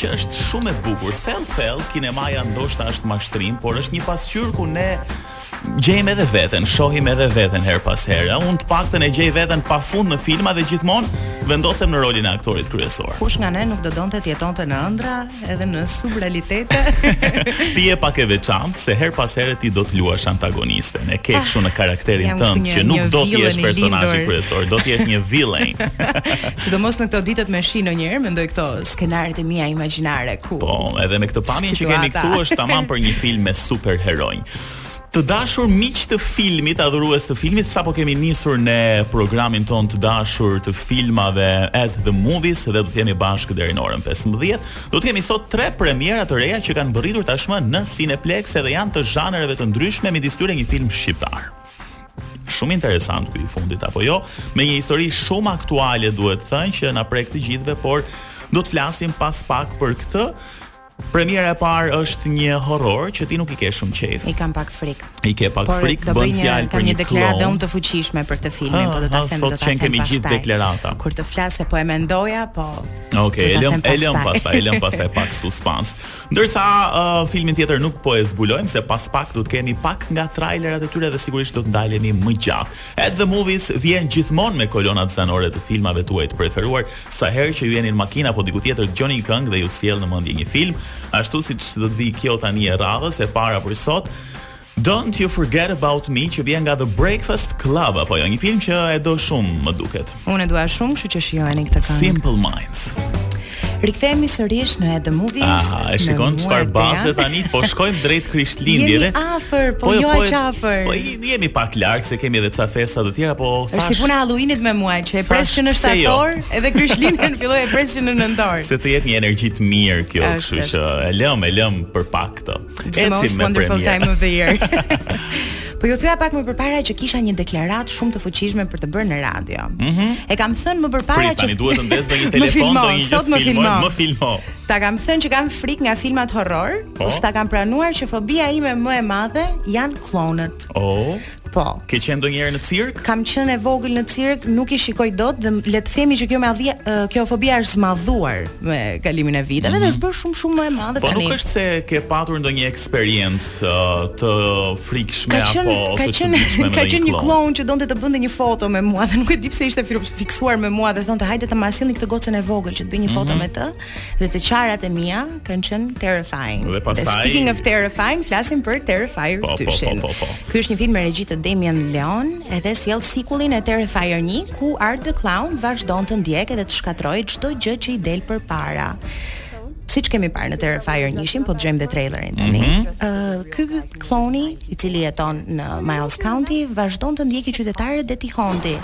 që është shumë e bukur. Thell thell, kinemaja ndoshta është mashtrim, por është një pasqyrë ku ne gjejmë edhe veten, shohim edhe veten herë pas here. Unë të paktën e gjej veten pafund në filma dhe gjithmonë vendosem në rolin e aktorit kryesor. Kush nga ne nuk do donte të jetonte në ëndrra edhe në surrealitete? ti je pak e veçantë se herë pas here ti do të luash antagonisten. E ke kështu në karakterin ah, tënd që nuk do të jesh personazhi kryesor, do të jesh një villain. Sidomos në këto ditët me shi ndonjëherë mendoj këto Skenaret e mia imagjinare ku. Po, edhe me këtë pamje që kemi këtu është tamam për një film me superheronj. Të dashur miq të filmit, adhurues të filmit, sapo kemi nisur ne programin tonë të dashur të filmave At the Movies dhe do të jemi bashkë deri në orën 15. Do të kemi sot tre premiera të reja që kanë mbërritur tashmë në Cineplexx dhe janë të zhanreve të ndryshme, midis tyre një film shqiptar. Shumë interesant ky i fundit apo jo? Me një histori shumë aktuale duhet thënë që na prek të gjithëve, por do të flasim pas pak për këtë. Premiera e parë është një horror që ti nuk i ke shumë qejf. I kam pak frikë. I ke pak frikë, bën fjalë për një deklaratë dhe unë të fuqishme për këtë filmin, ah, po do ta ah, them do ta them. Sot kemi gjithë deklarata. Kur të flasë po e mendoja, po. Okej, okay, e lëmë e lëmë pastaj, e lëmë pastaj pak suspans. Ndërsa uh, filmin tjetër nuk po e zbulojmë se pas pak do të kemi pak nga trailerat e tyre dhe sigurisht do të ndalemi më gjatë. At the Movies vjen gjithmonë me kolonat zanore të filmave tuaj të preferuar, sa herë që ju jeni në makinë apo diku tjetër dëgjoni një këngë dhe ju sjell në mendje një film, ashtu siç do të vijë kjo tani e radhës e para për sot. Don't you forget about me që vjen nga The Breakfast Club apo jo, një film që e do shumë, më duket. Unë e dua shumë, kështu që shijojeni këtë këngë. Simple Minds. Rikthehemi sërish në At the Movies. Aha, e shikon çfarë baze tani, po shkojmë drejt Krishtlindjeve. Jemi afër, po, po jo, jo aq po afër. Po jemi pak larg se kemi edhe ca festa të tjera, po thashë. Është si puna e Halloweenit me mua, që e pres që në jo? shtator, jo. edhe Krishtlindjen filloi e pres që në nëntor. Se të jep një energji të mirë kjo, kështu që e lëmë, e lëmë për pak këto. The most wonderful time of the year. Po ju thoja pak më përpara që kisha një deklaratë shumë të fuqishme për të bërë në radio. Mm -hmm. E kam thënë më përpara që tani duhet të ndez ndonjë telefon do një gjë më filmo, më filmo. Ta kam thënë që kam frikë nga filmat horror, po ta kam pranuar që fobia ime më e madhe janë kllounët. Oh. Po. Ke qenë ndonjëherë në cirk? Kam qenë e vogël në cirk, nuk i shikoj dot dhe le të themi që kjo me adhje, kjo fobia është zmadhuar me kalimin e viteve mm -hmm. dhe mhm. është bërë shumë shumë më e madhe po, tani. Po nuk është se ke patur ndonjë eksperiencë uh, të frikshme ka qen, apo ka të çuditshme me Ka qenë një klloun që donte të bënte një foto me mua dhe nuk e di pse ishte fiksuar me mua dhe thonte hajdeni ma sillni këtë gocën e vogël që të bëj një foto mm -hmm. me të. Dhe të qarat e mia kanë qenë terrifying. Dhe pastaj Speaking of terrifying, flasim për Terrifier po, 2. Po, po, po, po. Ky është një film me regji të Damien Leone, edhe sjell sequel-in e Terrifier 1, ku Art the Clown vazhdon të ndjekë dhe të shkatërrojë çdo gjë që i del përpara. Siç kemi parë në Terrifier 1, po dëgjojmë dhe trailerin tani. Ëh, mm -hmm. uh, ky kloni i cili jeton në Miles County vazhdon të ndjekë qytetarët dhe t'i haunt-i.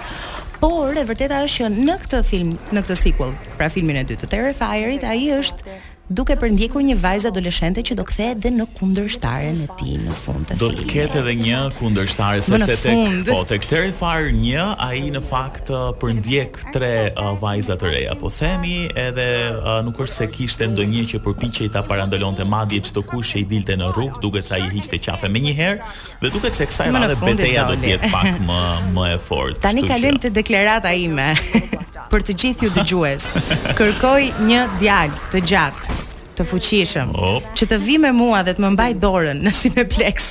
Por e vërteta është që në këtë film, në këtë sequel, pra filmin e dytë të Terrifier-it, ai është duke përndjekur një vajzë adoleshente që do kthehet dhe në kundërshtaren e tij në fund të filmit. Do të ketë edhe një kundërshtare sepse tek po tek Terrifier 1 ai në fakt uh, përndjek tre uh, vajza të reja, po themi edhe uh, nuk është se kishte ndonjë që përpiqej ta parandalonte madje çdokush që i dilte në rrugë, duket se e hiqte qafe menjëherë. Dhe duket se kësaj radhe beteja do të jetë pak më më e fortë. Tani kalojmë te deklarata ime për të gjithë ju dëgjues. Kërkoj një djalë të gjatë, të fuqishëm, oh. që të vijë me mua dhe të më mbajë dorën në Cineplex,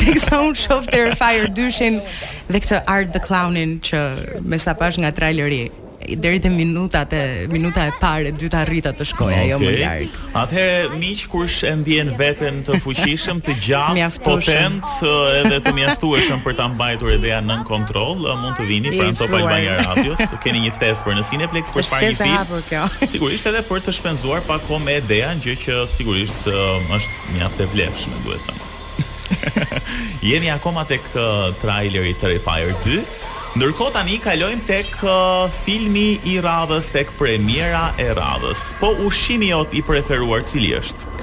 teksa unë shoh Terrifier 2-shin dhe këtë Art the Clownin që me sa pashë nga traileri. deri te minutat e minuta e parë e dytë arrita të shkoj, jo më larg. Atëherë miq kush e ndjen veten të fuqishëm, të gjatë, potent edhe të mjaftueshëm për ta mbajtur Edean nën kontroll, mund të vini pranë Top Albania Radios. Keni një ftesë për në Cineplex për të parë një film. Sigurisht edhe për të shpenzuar pak kohë me Edean, gjë që sigurisht është mjaft e vlefshme, duhet thënë. Jemi akoma tek uh, traileri Terrifier 2. Ndërkohë tani kalojmë tek uh, filmi i radhës, tek premiera e radhës. Po ushqimi jot i preferuar cili është?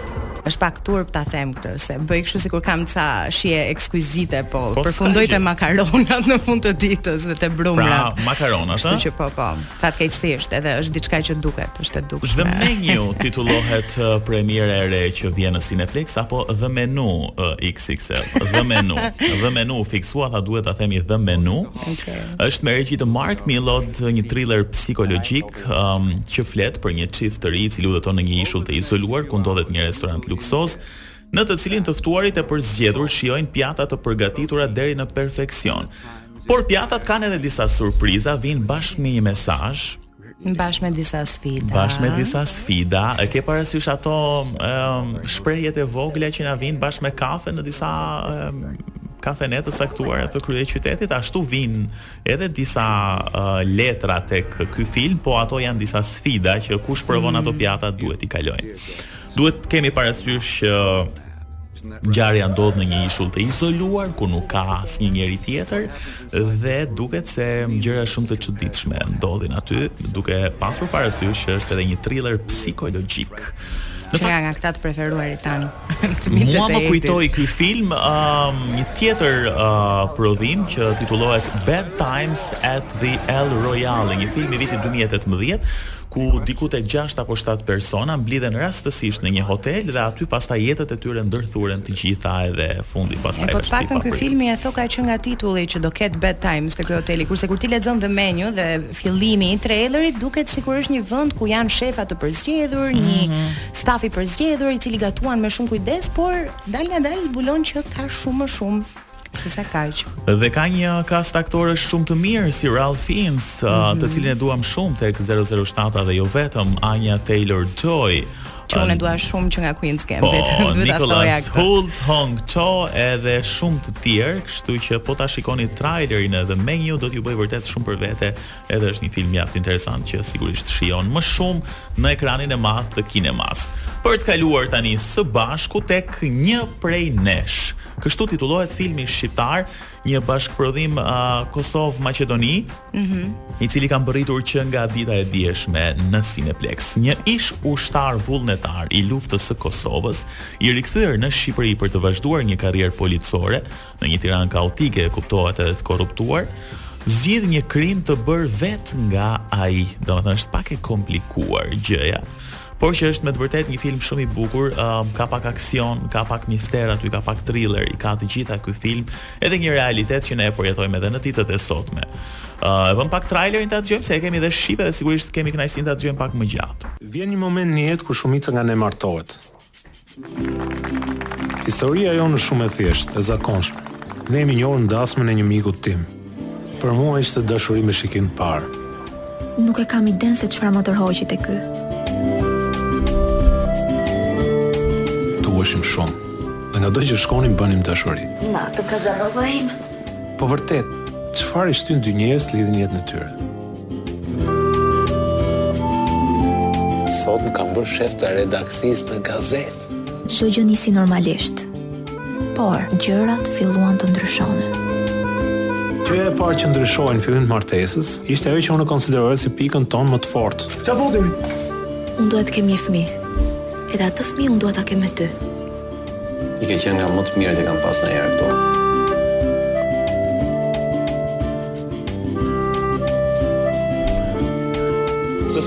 është pak turp ta them këtë se bëj kështu sikur kam ca shije ekskuizite, po, po përfundoj te makaronat në fund të ditës dhe te brumrat. Pra, makaronat, kështu që po, po. Fatkeqësisht, edhe është diçka që duket, është e dukshme. The Menu titullohet uh, premiera e re që vjen në Cineplex apo The Menu uh, XXL. The Menu. The Menu fiks, u tha duhet ta themi The Menu. Okay. Është me regji të Mark Mylod, një thriller psikologjik um, që flet për një çift të ri i cili udhëton në një ishull të izoluar ku ndodhet një restorant luksoz në të cilin të ftuarit e përzgjedhur shijojnë pjata të përgatitura deri në perfeksion. Por pjatat kanë edhe disa surpriza, vijnë bashkë me një mesazh, Bashkë me disa sfida. Bashkë me disa sfida. E ke parasysh ato um, shprehjet e vogla që na vijnë bashkë me kafe në disa um, kafene të caktuara të kryeqytetit, ashtu vijnë edhe disa uh, letra tek ky film, po ato janë disa sfida që kush provon mm. ato pjata duhet t'i kalojnë. Duhet të kemi parasysh që ngjarja ndodh në një ishull të izoluar ku nuk ka asnjë njeri tjetër dhe duket se gjëra shumë të çuditshme ndodhin aty, duke pasur parasysh që është edhe një thriller psikologjik. Në fakt, nga këta të preferuarit tanë. Mua më kujtoi ky film um, një tjetër uh, prodhim që titullohet Bad Times at the El Royale, një film i vitit 2018 ku diku te gjashtë apo shtatë persona mblidhen rastësisht në një hotel dhe aty pastaj jetët e tyre ndërthuren të gjitha edhe fundi pastaj është i papritur. E po të paktën ky filmi e tho ka që nga titulli që do ketë bad times te ky hoteli, kurse kur ti lexon the menu dhe fillimi i trailerit duket sikur është një vend ku janë shefa të përzgjedhur, një mm -hmm. staf i përzgjedhur i cili gatuan me shumë kujdes, por dalëngadalë zbulon që ka shumë më shumë se sa kaq. Dhe ka një kast aktorësh shumë të mirë si Ralph Fiennes, mm -hmm. të cilin e duam shumë tek 007 dhe jo vetëm Anya Taylor-Joy. Që unë e dua shumë që nga Queen's Gambit. Po, Nicholas Hoult, Hong Chau edhe shumë të tjerë, kështu që po ta shikoni trailerin edhe me një do t'ju bëjë vërtet shumë për vete Edhe është një film mjaft interesant që sigurisht shijon më shumë në ekranin e madh të kinemasë. Për të kaluar tani së bashku tek një prej nesh. Kështu titullohet filmi shqiptar, një bashkëprodhim uh, Kosovë-Maqedoni, mm -hmm. i cili ka mbërritur që nga dita e djeshme në Cineplex. Një ish ushtar vullnetar i luftës së Kosovës, i rikthyer në Shqipëri për të vazhduar një karrierë policore, Në një Tiranë kaotike e kuptohet edhe të korruptuar, zgjidh një krim të bërë vetë nga ai. Domethënë është pak e komplikuar gjëja, por që është me të vërtetë një film shumë i bukur, uh, ka pak aksion, ka pak mister aty, ka pak thriller, i ka të gjitha ky film, edhe një realitet që ne e përjetojmë edhe në ditët e sotme. Uh, e vëmë pak trailerin ta dëgjojmë se e kemi dhe shqipe dhe sigurisht kemi kënaqësinë ta dëgjojmë pak më gjatë. Vjen një moment në jetë kur shumica nga ne martohet. Historia jonë është shumë e thjeshtë, e zakonshme. Ne jemi njohur në dasmën e një mikut tim. Për mua ishte dashuri me shikim të parë. Nuk e kam idenë se çfarë më tërhoqi te ky. Duheshim shumë. Dhe ngado që shkonim bënim dashuri. Na, ti Kazanova im. Po vërtet, çfarë i shtyn dy njerëz të lidhin jetën e tyre? Sot më kanë bërë shef të redaksisë te gazeta. Çdo gjë nisi normalisht, por gjërat filluan të ndryshonin. Gjëja e parë që ndryshoi në fillim të martesës, ishte ajo që unë e konsideroja si pikën tonë më të fortë. Qa po unë dua të kem një fëmijë, edhe atë fëmijë unë dua ta kem me ty. I ke qenë nga më të mirët që kam pas ndonjëherë këtu.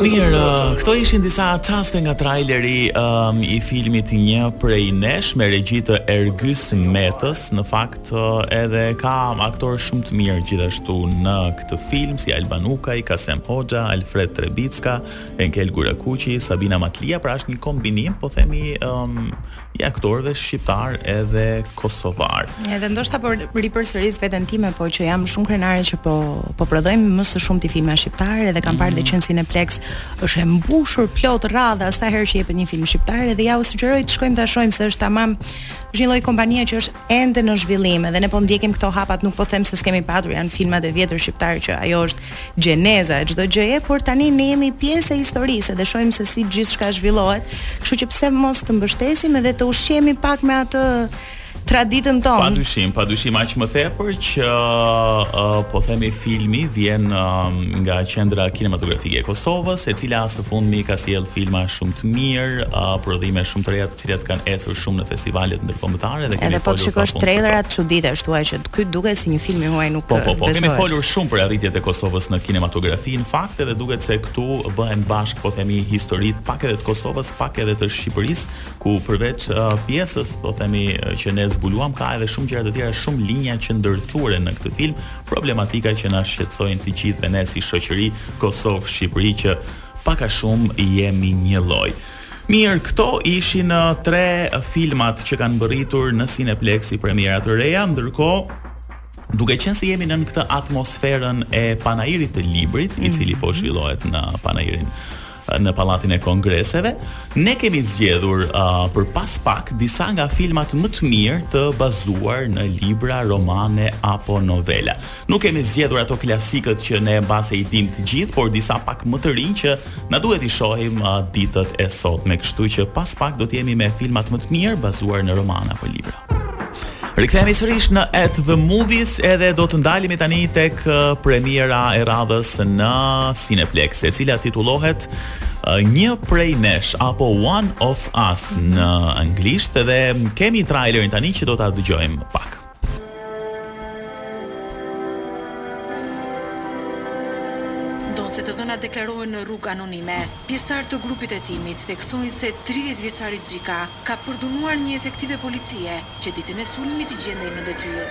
Mirë, uh, këto ishin disa çaste nga traileri um, i filmit Një prej nesh me regji të Ergys Metës. Në fakt uh, edhe ka aktorë shumë të mirë gjithashtu në këtë film si Alban Ukaj, Kasem Hoxha, Alfred Trebicka, Enkel Gurakuqi, Sabina Matlia, pra është një kombinim, po themi, um, i aktorëve shqiptarë edhe kosovarë. Edhe ndoshta po ripërsëris veten time, po që jam shumë krenare që po po prodhojmë më së shumti filma shqiptarë, edhe kam parë mm. edhe që në Cineplex është e mbushur plot radha sa herë që jepet një film shqiptar, edhe jua sugjeroj të shkojmë ta shohim se është tamam është një lloj kompanie që është ende në zhvillim, edhe ne po ndjekim këto hapat, nuk po them se s'kemi patur, janë filmat e vjetër shqiptarë që ajo është gjeneza e çdo gjëje, por tani ne jemi pjesë e historisë dhe shohim se si gjithçka zhvillohet, kështu që pse mos të mbështesim edhe të ushqehemi pak me atë traditën tonë. Padyshim, padyshim aq më tepër që uh, po themi filmi vjen uh, nga Qendra Kinematografike e Kosovës, e cila së fundmi ka sjellë filma shumë të mirë, uh, prodhime shumë të reja të cilat kanë ecur shumë në festivalet ndërkombëtare dhe kemi folur. Edhe po t'i shikosh trailerat çuditesh, thua që ky duket si një film i huaj nuk po, po, po. Kemi folur shumë për arritjet e Kosovës në kinematografi, në fakt edhe duket se këtu bëhen bashkë, po themi historitë pak edhe të Kosovës, pak edhe të Shqipërisë, ku përveç uh, pjesës, po themi që ne zbuluam ka edhe shumë gjëra të tjera, shumë linja që ndërthuren në këtë film, problematika që na shqetësojnë të gjithëve ne si shoqëri Kosovë-Shqipëri që pak a shumë jemi njëlloj. Mirë, këto ishin tre filmat që kanë mbërritur në Cineplex si premiera të reja, ndërkohë duke qenë se jemi nën këtë atmosferën e panairit të librit, i cili po mhm. zhvillohet në panairin në pallatin e kongreseve, ne kemi zgjedhur uh, për pas pak disa nga filmat më të mirë të bazuar në libra, romane apo novela. Nuk kemi zgjedhur ato klasikët që ne mbase i dimë të gjithë, por disa pak më të rinj që na duhet t'i shohim uh, ditët e sotme, kështu që pas pak do të jemi me filmat më të mirë bazuar në romane apo libra. Rikthehemi sërish në At the Movies edhe do të ndalemi tani tek uh, premiera e radhës në Cineplex, e cila titullohet uh, Një prej nesh apo One of Us në anglisht dhe kemi trailerin tani që do ta dëgjojmë pak. Ndonëse të dhënat deklarohen në rrugë anonime, pjesëtarë të grupit hetimit theksojnë se tridhjetëvjeçari Xhika ka përdhunuar një efektive policie që ditën e sulmit gjendej në detyrë.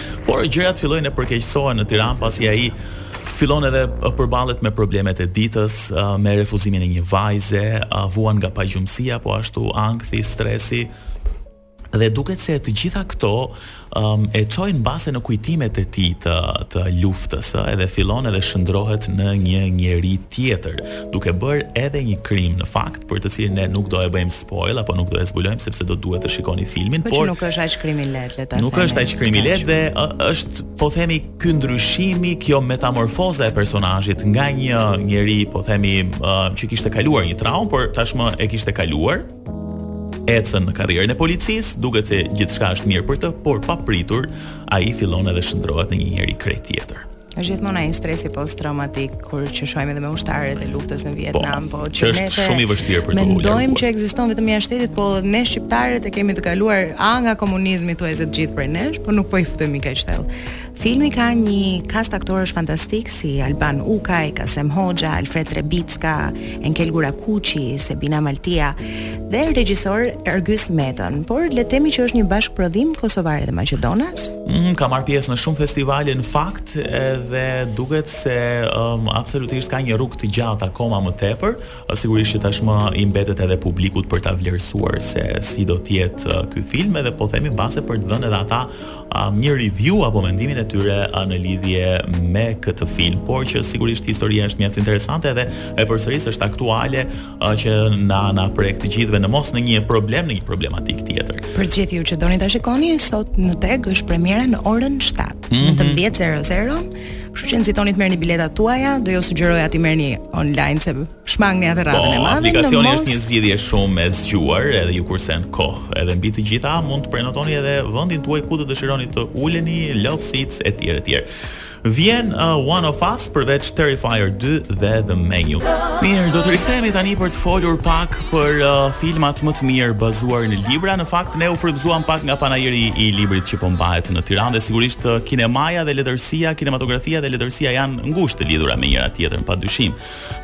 Por gjërat fillojnë të përkeqësohen në Tiranë pasi ai fillon edhe përballet me problemet e ditës, me refuzimin e një vajze, vuan nga pagjumësia, po ashtu ankthi, stresi. Dhe duket se të gjitha këto um, e çojnë mbase në kujtimet e tij të, të luftës, edhe fillon edhe shndërrohet në një njeri tjetër, duke bërë edhe një krim në fakt. për të cilin ne nuk do e bëjmë spoil apo nuk do e zbulojmë sepse do duhet të shikoni filmin, po por nuk është aq krim i lehtë le ta themi. Nuk është aq krim i lehtë dhe është po themi ky ndryshimi, kjo metamorfoza e personazhit nga një njeri po themi uh, që kishte kaluar një traumë, por tashmë e kishte kaluar ecën në karrierën e policisë, duket se gjithçka është mirë për të, por papritur ai fillon edhe shndërrohet në një njeri krejt tjetër. Është gjithmonë ai stresi post traumatik që e shohim edhe me ushtarët e luftës në Vietnam, po, po që është shumë i vështirë për të ulur. Mendojmë që ekziston vetëm jashtë shtetit, po ne shqiptarët e kemi të kaluarën nga komunizmi thuajse të gjithë prej nesh, po nuk po i futemi kaq thellë. Filmi ka një kast aktorësh fantastik si Alban Ukaj, Kasem Hoxha, Alfred Trebicka, Enkel Gurakuqi, Sebina Maltia dhe regjisor Ergys Metën. Por le të themi që është një bashkëprodhim kosovar dhe maqedonas. Mm, ka marrë pjesë në shumë festivale në fakt edhe duket se um, absolutisht ka një rrugë të gjatë akoma më tepër. Sigurisht që tashmë i mbetet edhe publikut për ta vlerësuar se si do të jetë uh, ky film edhe po themi mbase për të dhënë edhe ata um, një review apo mendimin e tyre uh, në lidhje me këtë film. Por që sigurisht historia është mjaft interesante edhe e përsëris është aktuale ë që na na prek të gjithëve në mos në një problem në një problematikë tjetër. Për gjithë ju që doni ta shikoni, sot në Teg është premiera në orën 7, mm -hmm. 19:00. Kështu që nxitoni të merrni biletat tuaja, do ju sugjeroja t'i merrni online se shmangni atë radhën e po, madhe. Aplikacioni mos... është një zgjidhje shumë e zgjuar, edhe ju kursen kohë. Edhe mbi të gjitha mund të prenotoni edhe vendin tuaj ku do dëshironi të uleni, love seats etj etj. Vjen One of Us përveç Terrifier 2 dhe The Menu. Mirë, do të rikthehemi tani për të folur pak për uh, filmat më të mirë bazuar në libra. Në fakt ne u frymëzuam pak nga panairi i librit që po mbahet në Tiranë dhe sigurisht uh, kinemaja dhe letërsia, kinematografia dhe letërsia janë ngusht të lidhura me njëra tjetrën padyshim.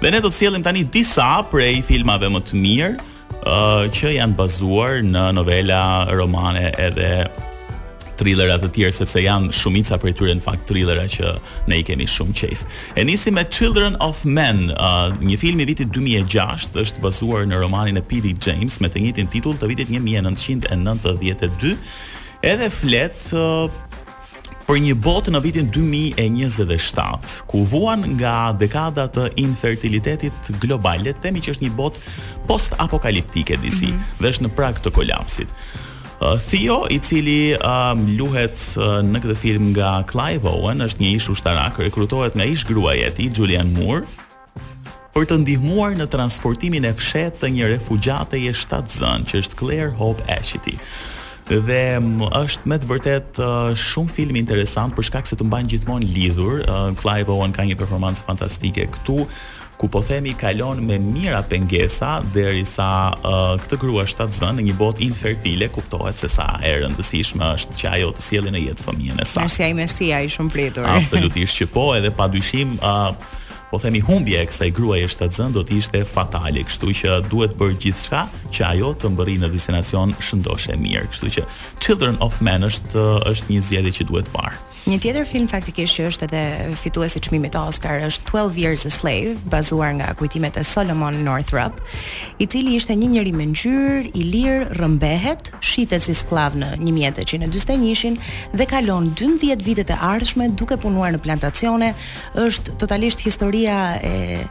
Dhe ne do të sjellim tani disa prej filmave më të mirë uh, që janë bazuar në novela, romane edhe thrillera të tjerë sepse janë shumica prej tyre në fakt thrillera që ne i kemi shumë qejf. E nisi me Children of Men, uh, një film i vitit 2006, është bazuar në romanin e P.D. James me të njëjtin titull të vitit 1992. Edhe flet uh, për një botë në vitin 2027, ku vuan nga dekada të infertilitetit global, le të themi që është një botë post-apokaliptike disi mm -hmm. dhe është në prag të kolapsit. Uh, Theo, i cili um, luhet uh, në këtë film nga Clive Owen, është një ish ushtarak, rekrutohet nga ish gruaja e tij, Julianne Moore, Për të ndihmuar në transportimin e fshehtë të një refugjateje shtatzënë që është Clare-Hope Ashitey dhe është me të vërtet uh, shumë film interesant për shkak se të mban gjithmonë lidhur. Uh, Clive Owen ka një performancë fantastike këtu ku po themi kalon me mijëra pengesa derisa uh, këtë grua shtatzën në një botë infertile kuptohet se sa e rëndësishme është që ajo të sjellë në jetë fëmijën e saj. Është ai mesia i shumë pritur. Absolutisht që po, edhe padyshim uh, Po themi humbja e kësaj gruaje shtatzënë do të ishte fatale, kështu që duhet bërë gjithçka që ajo të mbërrijë në destinacion shëndoshë e mirë. Kështu që Children of Men është është një zgjedhje që duhet parë. Një tjetër film faktikisht që është edhe fitues i çmimit Oscar është 12 Years a Slave, bazuar nga kujtimet e Solomon Northup, i cili ishte një njeri me ngjyrë, i lirë, rrëmbehet, shitet si skllav në 1841-shin dhe kalon 12 vitet e ardhshme duke punuar në plantacione, është totalisht historia e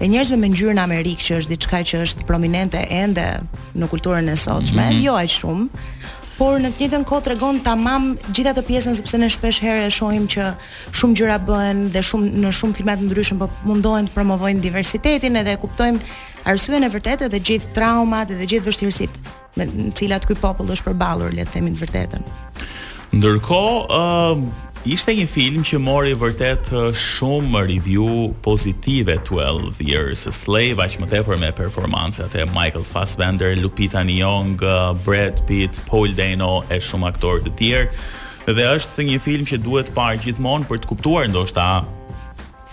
e njerëzve me ngjyrë në Amerikë që është diçka që është prominente ende në kulturën e sotshme, mm -hmm. jo aq shumë, por në të njëjtën kohë tregon tamam gjithë atë pjesën sepse ne shpesh herë e shohim që shumë gjëra bëhen dhe shumë në shumë filma të ndryshëm po mundohen të promovojnë diversitetin edhe e kuptojmë arsyen e vërtetë dhe gjithë traumat dhe gjithë vështirësitë. me të cilat ky popull është përballur, le të themi të vërtetën. Ndërkohë, ë Ishte një film që mori vërtet uh, shumë review pozitive 12 Years a Slave, aq më tepër me performancat e Michael Fassbender, Lupita Nyong'o, uh, Brad Pitt, Paul Dano e shumë aktorë të tjerë. Dhe është një film që duhet parë gjithmonë për të kuptuar ndoshta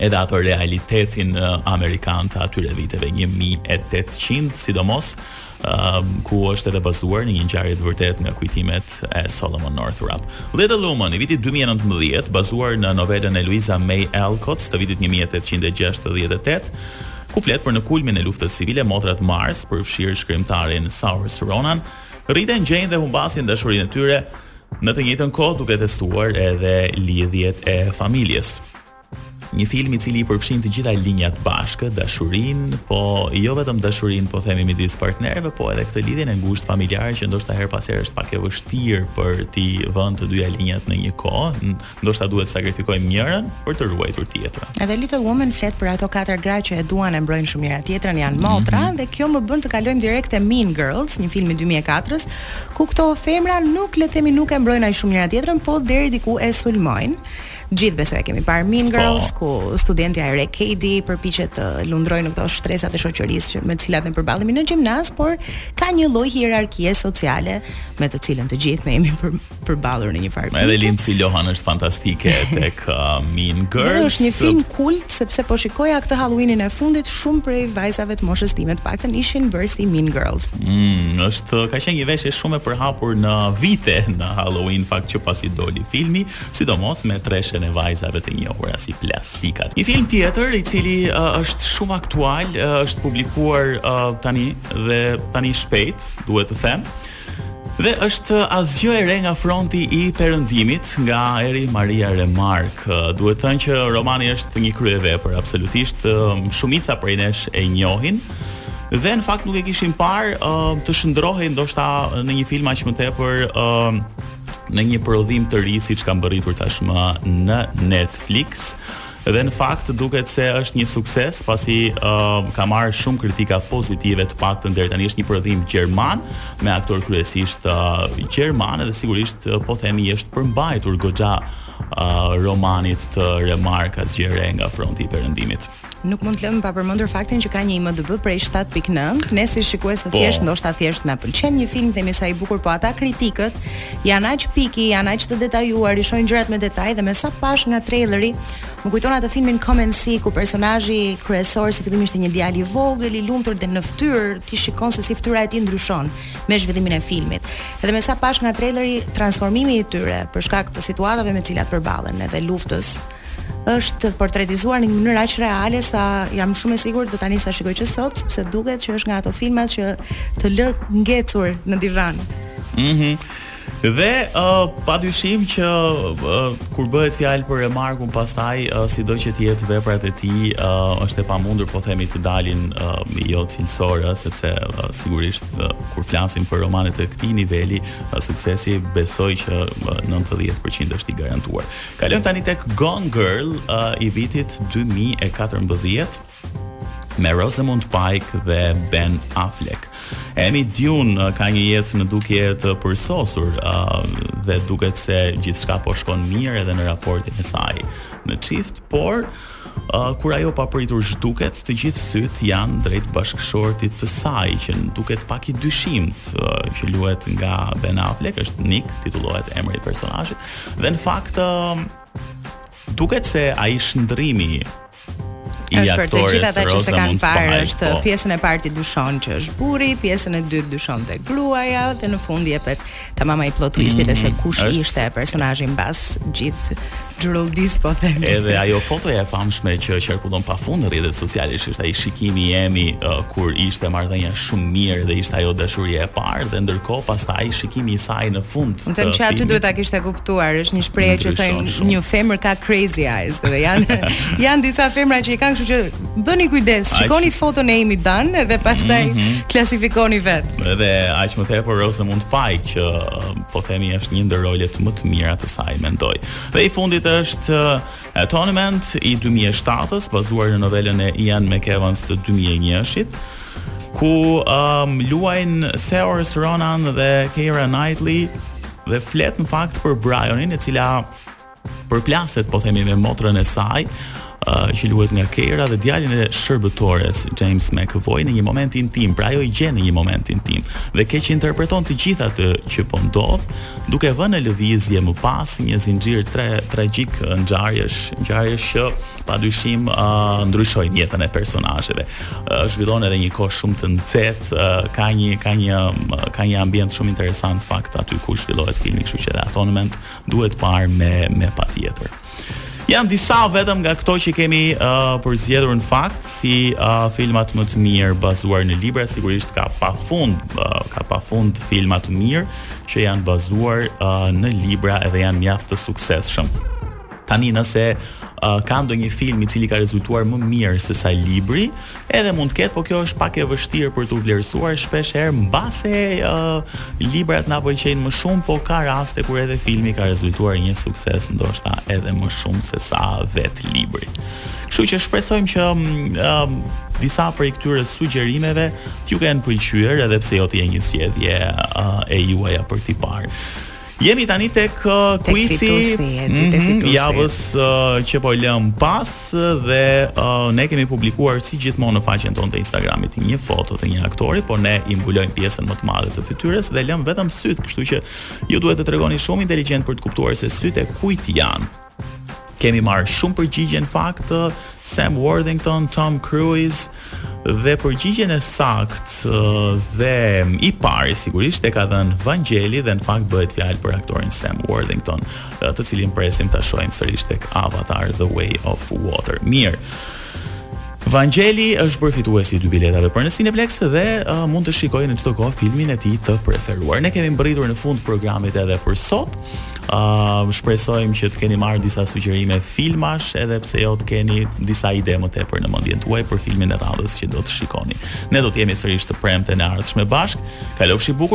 edhe atë realitetin amerikan të atyre viteve 1800, sidomos ku është edhe bazuar në një ngjarje të vërtetë nga kujtimet e Solomon Northup. Little Women i vitit 2019, bazuar në novelën e Louisa May Alcott të vitit 1868, ku flet për në kulmin e luftës civile motrat March, përfshirë shkrimtaren Saoirse Ronan, rriten gjejnë dhe humbasin dashurinë e tyre në të njëjtën kohë duke testuar edhe lidhjet e familjes. Një film i cili i përfshin të gjitha linjat bashkë, dashurinë, po jo vetëm dashurinë, po themi midis partnerëve, po edhe këtë lidhjen e ngushtë familjare që ndoshta herë pas herë është pak e vështirë për t'i vënë të dyja linjat në një kohë, ndoshta duhet të sakrifikojmë njërën për të ruajtur tjetrën. Edhe Little Women flet për ato katër gra që e duan e mbrojnë shumë njëra tjetrën, janë motra mm -hmm. dhe kjo më bën të kalojmë direkt te Mean Girls, një film i 2004-s, ku këto femra nuk le të themi nuk e mbrojnë aq shumë njëra tjetrën, po deri diku e sulmojnë. Gjithë besoj e kemi parë Mean Girls po. ku studentja e re Cady përpiqet të lundrojë në këto shtresat e shoqërisë me të cilat ne përballemi në gjimnaz, por ka një lloj hierarkie sociale me të cilën të gjithë ne jemi për, përballur në një farë. Edhe Lindsay Lohan është fantastike tek uh, Mean Girls. Dhe është një film kult sepse po shikoja këtë Halloweenin e fundit shumë prej vajzave të moshës time të paktën ishin bërë si Mean Girls. Mm, është ka qenë një veshje shumë e përhapur në vite në Halloween në fakt që pasi doli filmi, sidomos me treshen e vajzave të njohura si plastikat. Një film tjetër i cili uh, është shumë aktual, uh, është publikuar uh, tani dhe tani shpejt, duhet të them. Dhe është asgjë e re nga fronti i perëndimit nga Erih Maria Remark. Duhet thënë që romani është një kryevepër absolutisht, shumica prej nesh e njohin. Dhe në fakt nuk e kishim parë të shndërrohej ndoshta në një film aq më tepër në një prodhim të ri siç ka mbërritur tashmë në Netflix. Dhe në fakt duket se është një sukses pasi uh, ka marrë shumë kritika pozitive të paktën deri tani është një prodhim gjerman me aktorë kryesisht uh, gjermanë dhe sigurisht uh, po themi i është përmbajtur goxha uh, romanit të Remark Asgjë e re nga fronti i perëndimit. Nuk mund të lëmë pa përmendur faktin që ka një IMDb prej 7.9. Ne si shikues të po. thjesht, ndoshta thjesht na pëlqen një film themi sa i bukur, po ata kritikët janë aq picky, janë aq të detajuar, i shohin gjërat me detaj dhe me sa pash nga traileri, më kujton atë filmin Come and See ku personazhi kryesor si fillim ishte një djalë i vogël, i lumtur dhe në fytyrë ti shikon se si fytyra e tij ndryshon me zhvillimin e filmit. Edhe me sa pash nga traileri transformimi i tyre për shkak të situatave me të cilat përballen edhe luftës është portretizuar në një mënyrë aq reale sa jam shumë e sigurt do ta nis ta shikoj që sot, sepse duket që është nga ato filmat që të lë ngecur në divan. Mhm. Mm Dhe uh, pa dyshim që uh, kur bëhet fjalë për Remarkun pastaj uh, sido që të jetë veprat e tij uh, është e pamundur po themi të dalin uh, jo cilësore sepse uh, sigurisht uh, kur flasim për romanet e këtij niveli uh, suksesi besoj që uh, 90% është i garantuar. Kalojmë tani tek Gone Girl uh, i vitit 2014 me Rosamund Pike dhe Ben Affleck. Amy Dunne uh, ka një jetë në dukje të përsosur uh, dhe duket se gjithçka po shkon mirë edhe në raportin e saj në çift, por Kur ajo papritur zhduket, të gjithë sytë janë drejt bashkëshortit të saj, që duket pak i dyshimtë, që luhet nga Ben Affleck, është Nick, titullohet emri i personazhit, dhe në fakt duket se ai shndërrimi është për të gjithë ata që s'e kanë parë është po. pjesën e parë ti dyshon që është burri, pjesën e dytë dyshon te gruaja dhe në fund jepet Tamam ai plot twisti se mm, kush është... ishte personazhi mbas gjithë zhurulldisë po them. Edhe ajo fotoja e famshme që qarkullon pafund në rrjetet sociale është ai shikimi i Amy uh, kur ishte marrëdhënia shumë mirë dhe ishte ajo dashuria e parë dhe ndërkohë pastaj shikimi i saj në fund. Unë them që aty duhet ta kishte kuptuar, është një shprehje që thonë një femër ka crazy eyes dhe janë janë disa femra që i kanë, kështu që Bëni kujdes, shikoni foton e Amy Dunne dhe pastaj mm -hmm. klasifikoni vetë. Dhe aq më tepër Rosamund Pike që po themi është një ndër rolet më të mira të saj, mendoj. Dhe i fundit është uh, Atonement i 2007-s, bazuar në novelën e Ian McEwan të 2001-shit ku um, luajnë Saoirse Ronan dhe Keira Knightley dhe flet në fakt për Brionyn e cila Përplaset po themi me motrën e saj, uh, që luhet nga Keira dhe djalin e shërbëtores James McAvoy në një moment intim, pra ajo i gjen në një moment intim dhe keqinterpreton të gjithë atë që po ndodh, duke vënë në lëvizje më pas një zinxhir tre tragjik ngjarjesh, ngjarjesh që padyshim uh, ndryshojnë jetën e personazheve. Uh, zhvillohet në një kohë shumë të nxehtë, uh, ka një ka një ka një ambient shumë interesant fakt aty ku zhvillohet filmi, kështu që Atonement duhet parë me medoemos patjetër. Janë disa vetëm nga këto që kemi uh, përzgjedhur në fakt si uh, filmat më të mirë bazuar në libra, sigurisht ka pafund, uh, ka pafund filma të mirë që janë bazuar uh, në libra edhe janë mjaft të suksesshëm. Tani nëse uh, ka ndonjë film i cili ka rezultuar më mirë sesa libri, Edhe mund të ketë, por kjo është pak e vështirë për t'u vlerësuar shpeshherë mbase uh, librat na pëlqejnë më shumë, po ka raste kur edhe filmi ka rezultuar një sukses ndoshta edhe më shumë sesa vetë libri. Kështu që shpresojmë që um, disa prej këtyre sugjerimeve t'ju kenë pëlqyer edhe pse jo të jenë një zgjedhje uh, e juaja për t'i parë. Jemi tani tek uh, kuici mhm, javës uh, që po lëmë pas dhe uh, ne kemi publikuar si gjithmonë në faqen tonë të Instagramit një foto të një aktori, por ne i mbulojmë pjesën më të madhe të fytyrës dhe lëmë vetëm sytë, kështu që ju duhet të tregoheni shumë inteligjentë për të kuptuar se sytë e kujt janë. Kemi marrë shumë përgjigje në fakt, Sam Worthington, Tom Cruise dhe përgjigjen e saktë dhe i pari sigurisht e ka dhënë Vangjeli dhe në fakt bëhet fjalë për aktorin Sam Worthington, të cilin presim ta shohim sërish tek Avatar The Way of Water. Mirë. Vangjeli është bërë fituesi i dy biletave për në Cineplex dhe uh, mund të shikojë në çdo kohë filmin e tij të preferuar. Ne kemi mbërritur në fund programit edhe për sot. Uh, shpresojmë që të keni marrë disa sugjerime filmash, edhe pse jo të keni disa ide më tepër në mendjen tuaj për filmin e radhës që do të shikoni. Ne do të jemi sërish të premten e ardhshme bashkë. Kalofshi bukur.